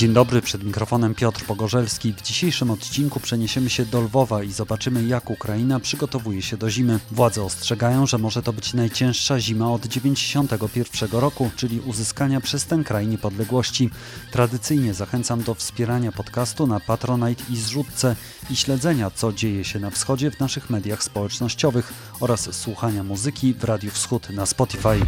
Dzień dobry, przed mikrofonem Piotr Pogorzelski. W dzisiejszym odcinku przeniesiemy się do Lwowa i zobaczymy, jak Ukraina przygotowuje się do zimy. Władze ostrzegają, że może to być najcięższa zima od 1991 roku, czyli uzyskania przez ten kraj niepodległości. Tradycyjnie zachęcam do wspierania podcastu na Patronite i zrzutce i śledzenia, co dzieje się na wschodzie w naszych mediach społecznościowych oraz słuchania muzyki w Radiu Wschód na Spotify.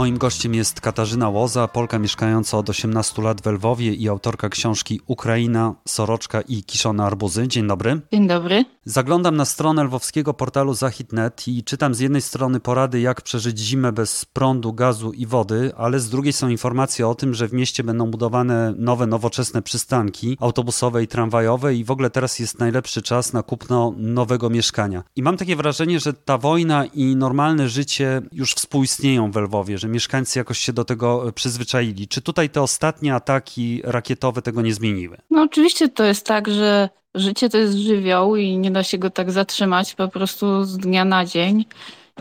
Moim gościem jest Katarzyna Łoza, Polka mieszkająca od 18 lat w Lwowie i autorka książki Ukraina, Soroczka i Kiszone Arbuzy. Dzień dobry. Dzień dobry. Zaglądam na stronę lwowskiego portalu Zachit.net i czytam z jednej strony porady, jak przeżyć zimę bez prądu, gazu i wody, ale z drugiej są informacje o tym, że w mieście będą budowane nowe, nowoczesne przystanki autobusowe i tramwajowe i w ogóle teraz jest najlepszy czas na kupno nowego mieszkania. I mam takie wrażenie, że ta wojna i normalne życie już współistnieją w Lwowie, że mieszkańcy jakoś się do tego przyzwyczaili. Czy tutaj te ostatnie ataki rakietowe tego nie zmieniły? No oczywiście to jest tak, że życie to jest żywioł i nie da się go tak zatrzymać po prostu z dnia na dzień.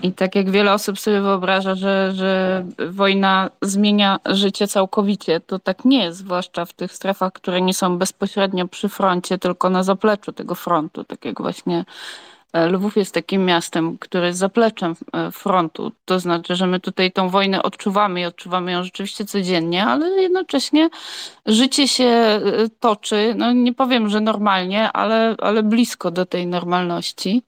I tak jak wiele osób sobie wyobraża, że, że wojna zmienia życie całkowicie, to tak nie jest, zwłaszcza w tych strefach, które nie są bezpośrednio przy froncie, tylko na zapleczu tego frontu, tak jak właśnie E, Lwów jest takim miastem, które jest zapleczem e, frontu. To znaczy, że my tutaj tą wojnę odczuwamy i odczuwamy ją rzeczywiście codziennie, ale jednocześnie życie się e, toczy, no nie powiem, że normalnie, ale, ale blisko do tej normalności.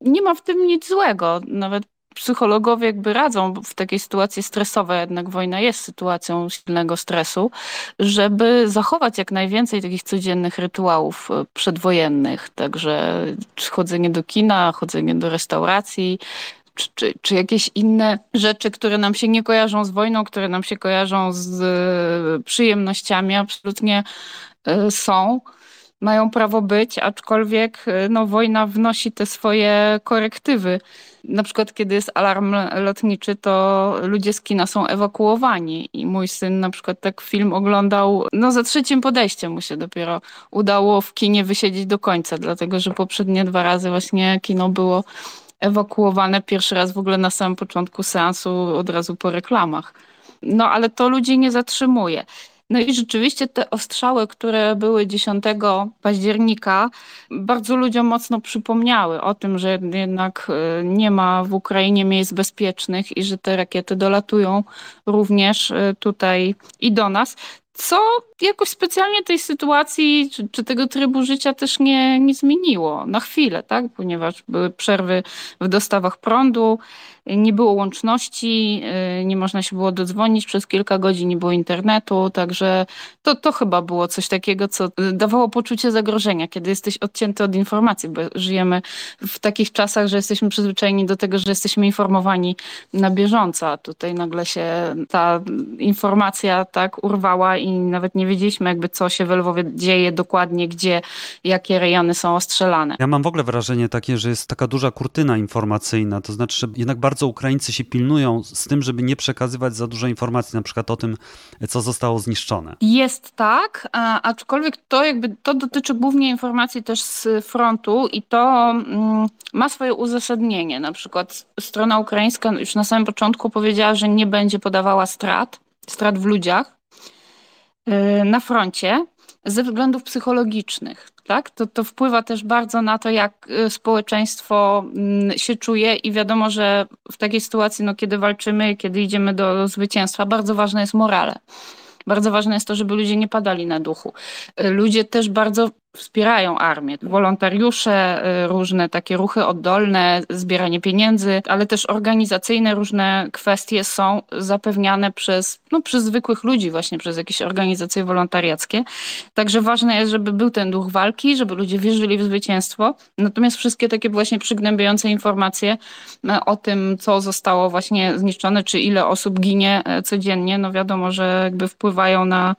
Nie ma w tym nic złego. Nawet psychologowie jakby radzą w takiej sytuacji stresowej, jednak wojna jest sytuacją silnego stresu, żeby zachować jak najwięcej takich codziennych rytuałów e, przedwojennych. Także chodzenie do kina, chodzenie do restauracji, czy, czy, czy, jakieś inne rzeczy, które nam się nie kojarzą z wojną, które nam się kojarzą z e, przyjemnościami, absolutnie e, są mają prawo być, aczkolwiek y, no, wojna wnosi te swoje korektywy. Na przykład, kiedy jest alarm lotniczy, to ludzie z kina są ewakuowani. I mój syn na przykład tak film oglądał, no za trzecim podejściem mu się dopiero udało w kinie wysiedzieć do końca, dlatego że poprzednie dwa razy właśnie kino było ewakuowane. Pierwszy raz w ogóle na samym początku seansu, od razu po reklamach. No ale to ludzi nie zatrzymuje. No i rzeczywiście te ostrzały, które były 10 października, bardzo ludziom mocno przypomniały o tym, że jednak e, nie ma w Ukrainie miejsc bezpiecznych i że te rakiety dolatują również e, tutaj i do nas co jakoś specjalnie tej sytuacji czy, czy, tego trybu życia też nie, nie zmieniło na chwilę, tak? ponieważ były przerwy w dostawach prądu, nie było łączności, y, nie można się było dodzwonić przez kilka godzin, nie było internetu, także to, to chyba było coś takiego, co dawało poczucie zagrożenia, kiedy jesteś odcięty od informacji, bo żyjemy w takich czasach, że jesteśmy przyzwyczajeni do tego, że jesteśmy informowani na bieżąco, a tutaj nagle się ta informacja tak urwała i nawet nie wiedzieliśmy jakby co się w Lwowie dzieje dokładnie, gdzie, jakie rejony są ostrzelane. Ja mam w ogóle wrażenie takie, że jest taka duża kurtyna informacyjna, to znaczy, że jednak bardzo Ukraińcy się pilnują z tym, żeby nie przekazywać za dużo informacji, na przykład o tym, co zostało zniszczone. Jest tak, aczkolwiek to jakby to dotyczy głównie informacji też z frontu i to mm, ma swoje uzasadnienie. Na przykład strona ukraińska już na samym początku powiedziała, że nie będzie podawała strat, strat w ludziach, na froncie ze względów psychologicznych. Tak? To, to wpływa też bardzo na to, jak y, społeczeństwo mm, się czuje i wiadomo, że w takiej sytuacji, no, kiedy walczymy, kiedy idziemy do zwycięstwa, bardzo ważne jest morale. Bardzo ważne jest to, żeby ludzie nie padali na duchu. Y, ludzie też bardzo wspierają armię. Wolontariusze, y, różne takie ruchy oddolne, zbieranie pieniędzy, ale też organizacyjne różne kwestie są zapewniane przez, no, przez zwykłych ludzi, właśnie przez jakieś organizacje wolontariackie. Także ważne jest, żeby był ten duch walki, żeby ludzie wierzyli w zwycięstwo. Natomiast wszystkie takie właśnie przygnębiające informacje e, o tym, co zostało właśnie zniszczone, czy ile osób ginie e, codziennie, no wiadomo, że jakby wpływają na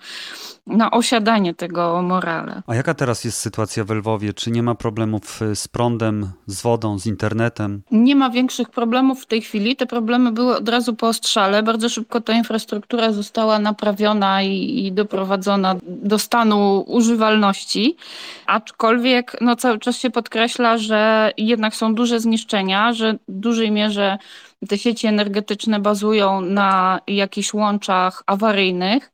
na osiadanie tego morale. A jaka teraz jest sytuacja w Lwowie? Czy nie ma problemów y, z prądem, z wodą, z internetem? Nie ma większych problemów w tej chwili. Te problemy były od razu po ostrzale. Bardzo szybko ta infrastruktura została naprawiona i, i doprowadzona do stanu używalności. Aczkolwiek no, cały czas się podkreśla, że jednak są duże zniszczenia, że w dużej mierze te sieci energetyczne bazują na jakichś łączach awaryjnych.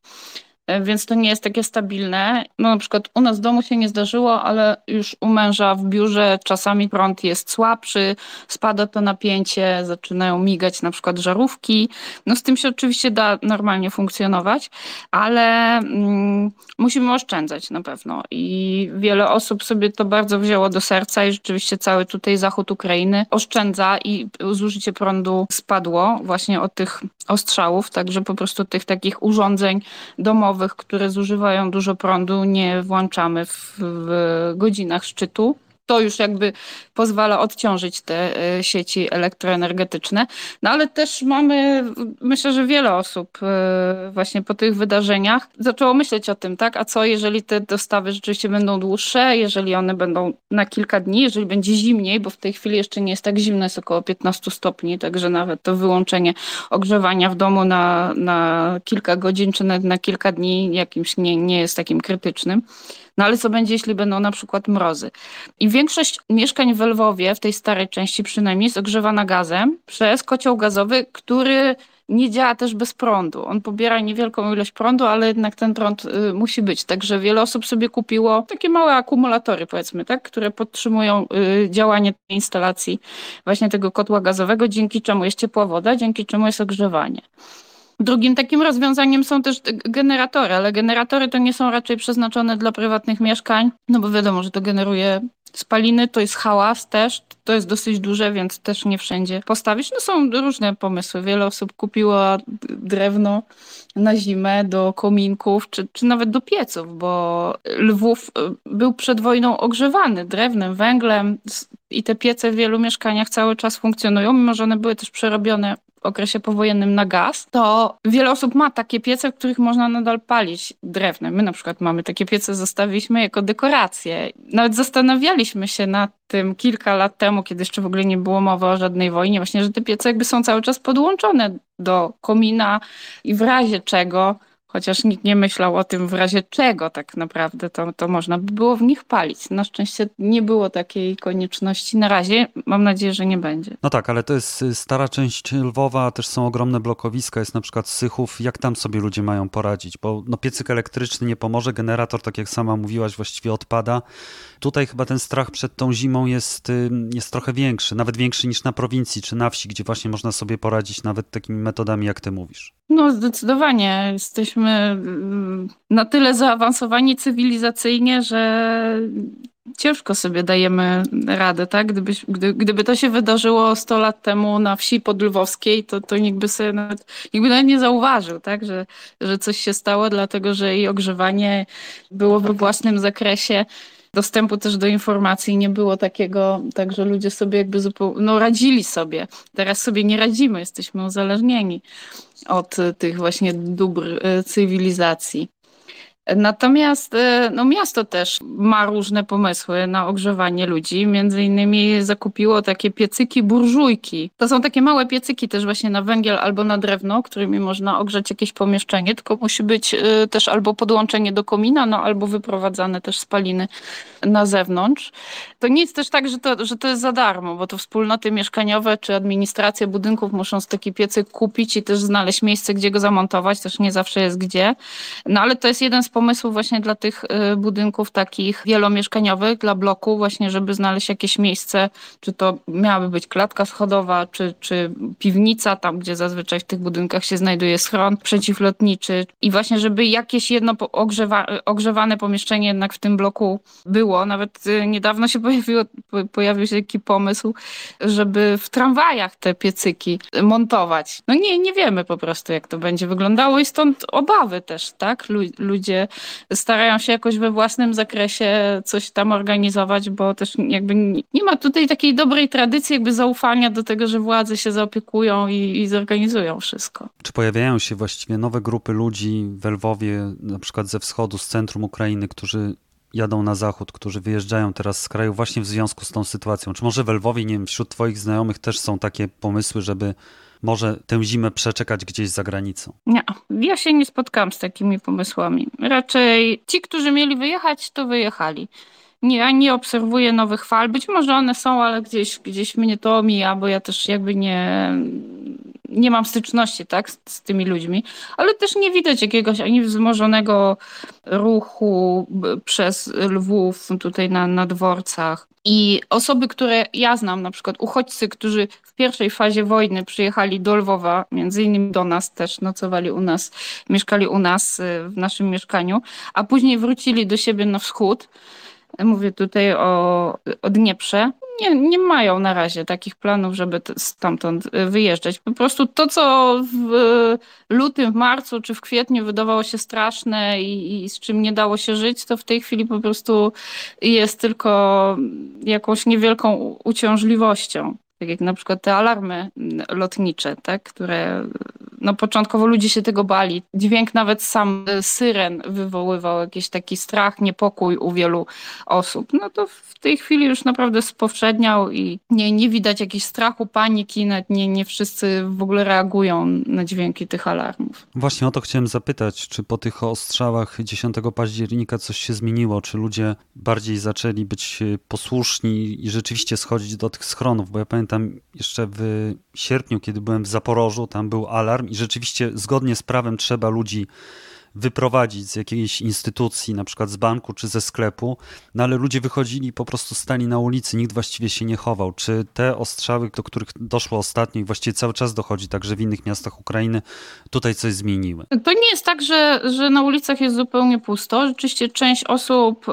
E, więc to nie jest takie stabilne. No na przykład u nas w domu się nie zdarzyło, ale już u męża w biurze czasami prąd jest słabszy, spada to napięcie, zaczynają migać na przykład żarówki. No z tym się oczywiście da normalnie funkcjonować, ale mm, musimy oszczędzać na pewno i wiele osób sobie to bardzo wzięło do serca i rzeczywiście cały tutaj zachód Ukrainy oszczędza i zużycie prądu spadło właśnie od tych ostrzałów, także po prostu tych takich urządzeń domowych które zużywają dużo prądu, nie włączamy w, w godzinach szczytu to już jakby pozwala odciążyć te e, sieci elektroenergetyczne. No ale też mamy, myślę, że wiele osób e, właśnie po tych wydarzeniach zaczęło myśleć o tym, tak? A co jeżeli te dostawy rzeczywiście będą dłuższe, jeżeli one będą na kilka dni, jeżeli będzie zimniej, bo w tej chwili jeszcze nie jest tak zimno, jest około 15 stopni, także nawet to wyłączenie ogrzewania w domu na, na kilka godzin czy nawet na kilka dni jakimś nie, nie jest takim krytycznym. No ale co będzie, jeśli będą na przykład mrozy? I większość mieszkań w Lwowie, w tej starej części przynajmniej, jest ogrzewana gazem przez kocioł gazowy, który nie działa też bez prądu. On pobiera niewielką ilość prądu, ale jednak ten prąd y, musi być. Także wiele osób sobie kupiło takie małe akumulatory, powiedzmy, tak, które podtrzymują y, działanie tej instalacji właśnie tego kotła gazowego, dzięki czemu jest ciepła woda, dzięki czemu jest ogrzewanie. Drugim takim rozwiązaniem są też generatory, ale generatory to nie są raczej przeznaczone dla prywatnych mieszkań, no bo wiadomo, że to generuje spaliny, to jest hałas też, to jest dosyć duże, więc też nie wszędzie postawić. No są różne pomysły. Wiele osób kupiło drewno na zimę do kominków, czy, czy nawet do pieców, bo Lwów y, był przed wojną ogrzewany drewnem, węglem i te piece w wielu mieszkaniach cały czas funkcjonują, mimo że one były też przerobione okresie powojennym na gaz, to wiele osób ma takie piece, w których można nadal palić drewnem. My na przykład mamy takie piece, zostawiliśmy jako dekoracje. Nawet zastanawialiśmy się nad tym kilka lat temu, kiedy jeszcze w ogóle nie było mowy o żadnej wojnie, właśnie, że te piece jakby są cały czas podłączone do komina i w razie czego chociaż nikt nie myślał o tym w razie czego tak naprawdę to, to można by było w nich palić. Na szczęście nie było takiej konieczności. Na razie mam nadzieję, że nie będzie. No tak, ale to jest stara część Lwowa, też są ogromne blokowiska, jest na przykład Sychów. Jak tam sobie ludzie mają poradzić? Bo no, piecyk elektryczny nie pomoże, generator, tak jak sama mówiłaś, właściwie odpada. Tutaj chyba ten strach przed tą zimą jest, y, jest trochę większy, nawet większy niż na prowincji czy na wsi, gdzie właśnie można sobie poradzić nawet takimi metodami, jak ty mówisz. No, zdecydowanie. Jesteśmy mm, na tyle zaawansowani cywilizacyjnie, że ciężko sobie dajemy radę, tak? Gdyby, gdy, gdyby to się wydarzyło 100 lat temu na wsi podlwowskiej, to, to nikt by sobie nawet, nikt by nawet nie zauważył, tak? Że, że coś się stało, dlatego że jej ogrzewanie było we własnym zakresie dostępu też do informacji nie było takiego, tak że ludzie sobie jakby zupełnie, no radzili sobie. Teraz sobie nie radzimy, jesteśmy uzależnieni od tych właśnie dóbr e, cywilizacji. Natomiast e, no, miasto też ma różne pomysły na ogrzewanie ludzi. Między innymi zakupiło takie piecyki burżujki. To są takie małe piecyki też właśnie na węgiel albo na drewno, którymi można ogrzać jakieś pomieszczenie, tylko musi być e, też albo podłączenie do komina, no albo wyprowadzane też spaliny na zewnątrz. To nie jest też tak, że to, że to jest za darmo, bo to wspólnoty mieszkaniowe czy administracje budynków muszą taki piecyk kupić i też znaleźć miejsce, gdzie go zamontować. Też nie zawsze jest gdzie. No ale to jest jeden z pomysłów właśnie dla tych y, budynków takich wielomieszkaniowych, dla bloku, właśnie żeby znaleźć jakieś miejsce, czy to miałaby być klatka schodowa, czy, czy piwnica, tam gdzie zazwyczaj w tych budynkach się znajduje schron przeciwlotniczy i właśnie żeby jakieś jedno ogrzewa, ogrzewane pomieszczenie jednak w tym bloku było. Nawet y, niedawno się pojawiło, pojawił się taki pomysł, żeby w tramwajach te piecyki montować. No nie, nie wiemy po prostu jak to będzie wyglądało i stąd obawy też, tak? Ludzie starają się jakoś we własnym zakresie coś tam organizować, bo też jakby nie ma tutaj takiej dobrej tradycji jakby zaufania do tego, że władze się zaopiekują i, i zorganizują wszystko. Czy pojawiają się właściwie nowe grupy ludzi w Lwowie, na przykład ze wschodu, z centrum Ukrainy, którzy jadą na zachód, którzy wyjeżdżają teraz z kraju właśnie w związku z tą sytuacją? Czy może w Lwowie, nie wiem, wśród twoich znajomych też są takie pomysły, żeby może tę zimę przeczekać gdzieś za granicą? Nie, ja się nie spotkałam z takimi pomysłami. Raczej ci, którzy mieli wyjechać, to wyjechali. Nie, ja nie obserwuję nowych fal. Być może one są, ale gdzieś, gdzieś mnie to omija, bo ja też jakby nie, nie mam styczności tak, z, z tymi ludźmi, ale też nie widać jakiegoś ani wzmożonego ruchu przez Lwów tutaj na, na dworcach. I osoby, które ja znam, na przykład uchodźcy, którzy w pierwszej fazie wojny przyjechali do Lwowa, między innymi do nas też, nocowali u nas, mieszkali u nas y, w naszym mieszkaniu, a później wrócili do siebie na wschód, mówię tutaj o, o Dnieprze, nie, nie mają na razie takich planów, żeby stamtąd y, wyjeżdżać. Po prostu to, co w lutym, w marcu czy w kwietniu wydawało się straszne i, i z czym nie dało się żyć, to w tej chwili po prostu jest tylko jakąś niewielką uciążliwością tak jak na przykład te alarmy lotnicze, tak, które no początkowo ludzie się tego bali. Dźwięk nawet sam syren wywoływał jakiś taki strach, niepokój u wielu osób. No to w tej chwili już naprawdę spowszedniał i nie, nie widać jakichś strachu, paniki, nawet nie, nie wszyscy w ogóle reagują na dźwięki tych alarmów. Właśnie o to chciałem zapytać, czy po tych ostrzałach 10 października coś się zmieniło, czy ludzie bardziej zaczęli być posłuszni i rzeczywiście schodzić do tych schronów, bo ja pamiętam jeszcze w sierpniu, kiedy byłem w Zaporożu, tam był alarm i rzeczywiście zgodnie z prawem trzeba ludzi wyprowadzić z jakiejś instytucji, na przykład z banku czy ze sklepu, no ale ludzie wychodzili i po prostu stali na ulicy, nikt właściwie się nie chował. Czy te ostrzały, do których doszło ostatnio i właściwie cały czas dochodzi także w innych miastach Ukrainy, tutaj coś zmieniły? To nie jest tak, że, że na ulicach jest zupełnie pusto. Rzeczywiście część osób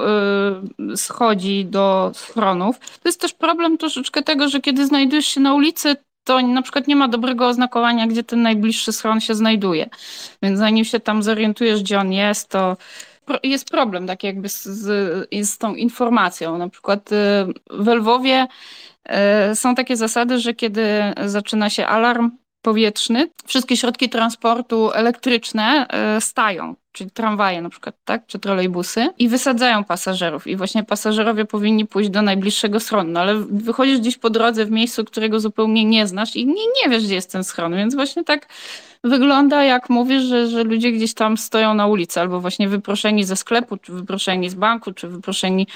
yy, schodzi do schronów. To jest też problem troszeczkę tego, że kiedy znajdujesz się na ulicy, to na przykład nie ma dobrego oznakowania, gdzie ten najbliższy schron się znajduje. Więc zanim się tam zorientujesz, gdzie on jest, to jest problem tak jakby z, z, z tą informacją. Na przykład y, w Lwowie y, są takie zasady, że kiedy zaczyna się alarm powietrzny, wszystkie środki transportu elektryczne y, stają czyli tramwaje na przykład, tak, czy trolejbusy i wysadzają pasażerów i właśnie pasażerowie powinni pójść do najbliższego schronu, no ale wychodzisz gdzieś po drodze w miejscu, którego zupełnie nie znasz i nie, nie wiesz, gdzie jest ten schron, więc właśnie tak wygląda, jak mówisz, że, że ludzie gdzieś tam stoją na ulicy, albo właśnie wyproszeni ze sklepu, czy wyproszeni z banku, czy wyproszeni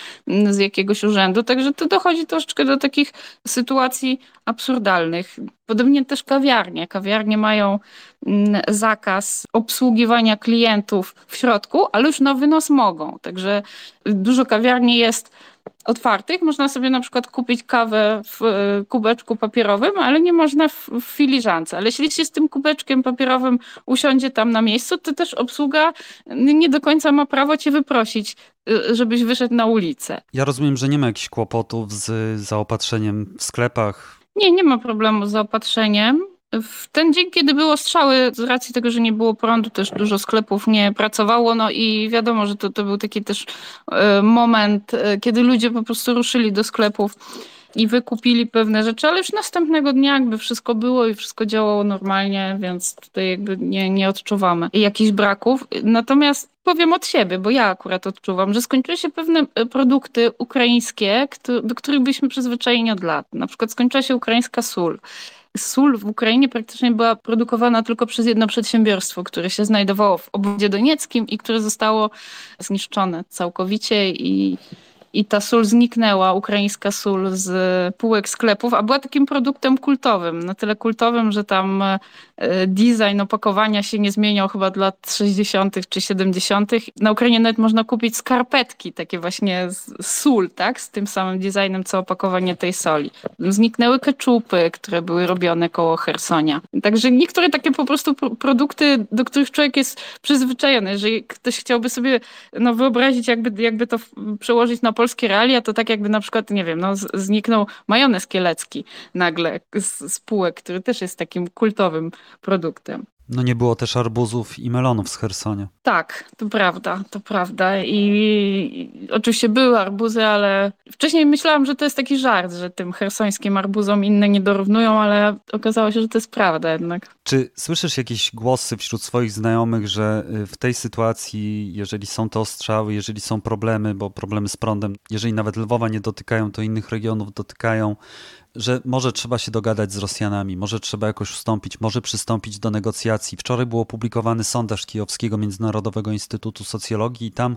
z jakiegoś urzędu. Także to dochodzi troszeczkę do takich sytuacji absurdalnych. Podobnie też kawiarnie. Kawiarnie mają mm, zakaz obsługiwania klientów w środku, ale już na wynos mogą. Także dużo kawiarni jest otwartych. Można sobie na przykład kupić kawę w e, kubeczku papierowym, ale nie można w, w filiżance. Ale jeśli się z tym kubeczkiem papierowym usiądzie tam na miejscu, to też obsługa nie do końca ma prawo cię wyprosić, e, żebyś wyszedł na ulicę. Ja rozumiem, że nie ma jakichś kłopotów z zaopatrzeniem w sklepach. Nie, nie ma problemu z zaopatrzeniem. W ten dzień, kiedy było strzały, z racji tego, że nie było prądu, też dużo sklepów nie pracowało, no i wiadomo, że to, to był taki też e, moment, e, kiedy ludzie po prostu ruszyli do sklepów i wykupili pewne rzeczy, ale już następnego dnia jakby wszystko było i wszystko działało normalnie, więc tutaj jakby nie, nie odczuwamy jakichś braków. Natomiast powiem od siebie, bo ja akurat odczuwam, że skończyły się pewne e, produkty ukraińskie, do których byliśmy przyzwyczajeni od lat. Na przykład skończyła się ukraińska sól sól w Ukrainie praktycznie była produkowana tylko przez jedno przedsiębiorstwo, które się znajdowało w obwodzie donieckim i które zostało zniszczone całkowicie i i ta sól zniknęła, ukraińska sól z półek sklepów, a była takim produktem kultowym. Na tyle kultowym, że tam e, design opakowania się nie zmieniał chyba do lat 60. czy 70. Na Ukrainie nawet można kupić skarpetki, takie właśnie z sól, tak? Z tym samym designem, co opakowanie tej soli. Zniknęły keczupy, które były robione koło Hersonia. Także niektóre takie po prostu produkty, do których człowiek jest przyzwyczajony. Jeżeli ktoś chciałby sobie no, wyobrazić, jakby, jakby to przełożyć na polskie realia, to tak jakby na przykład, nie wiem, no, zniknął majonez kielecki nagle z spółek, który też jest takim kultowym produktem. No nie było też arbuzów i melonów z Hersonia. Tak, to prawda, to prawda. I, I, oczywiście były arbuzy, ale wcześniej myślałam, że to jest taki żart, że tym hersońskim arbuzom inne nie dorównują, ale okazało się, że to jest prawda jednak. Czy słyszysz jakieś głosy wśród swoich znajomych, że y, w tej sytuacji, jeżeli są te ostrzały, jeżeli są problemy, bo problemy z prądem, jeżeli nawet Lwowa nie dotykają, to innych regionów dotykają, że może trzeba się dogadać z Rosjanami, może trzeba jakoś ustąpić, może przystąpić do negocjacji. Wczoraj był opublikowany sondaż Kijowskiego Międzynarodowego Instytutu Socjologii i tam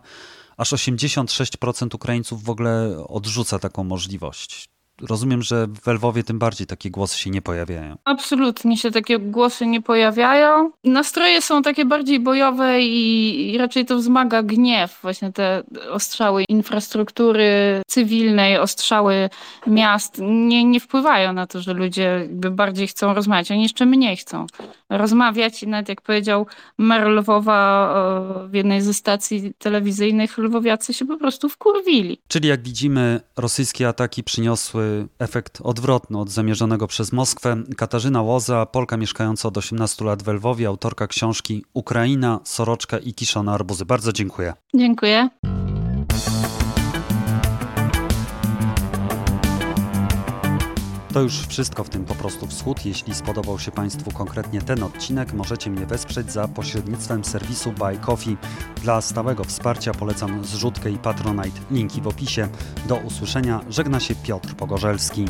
aż 86% Ukraińców w ogóle odrzuca taką możliwość. Rozumiem, że w Lwowie tym bardziej takie głosy się nie pojawiają. Absolutnie się takie głosy nie pojawiają. Nastroje są takie bardziej bojowe i, i raczej to wzmaga gniew. Właśnie te ostrzały infrastruktury cywilnej, ostrzały miast nie, nie wpływają na to, że ludzie jakby bardziej chcą rozmawiać. Oni jeszcze mniej chcą rozmawiać i nawet jak powiedział mer Lwowa w jednej ze stacji telewizyjnych, lwowiacy się po prostu wkurwili. Czyli jak widzimy, rosyjskie ataki przyniosły efekt odwrotny od zamierzonego przez Moskwę. Katarzyna Łoza, Polka mieszkająca od 18 lat w Lwowie, autorka książki Ukraina, Soroczka i Kiszone Arbuzy. Bardzo dziękuję. Dziękuję. To już wszystko w tym po prostu wschód. Jeśli spodobał się Państwu konkretnie ten odcinek, możecie mnie wesprzeć za pośrednictwem serwisu Buy Coffee. Dla stałego wsparcia polecam zrzutkę i Patronite. Linki w opisie. Do usłyszenia. Żegna się Piotr Pogorzelski.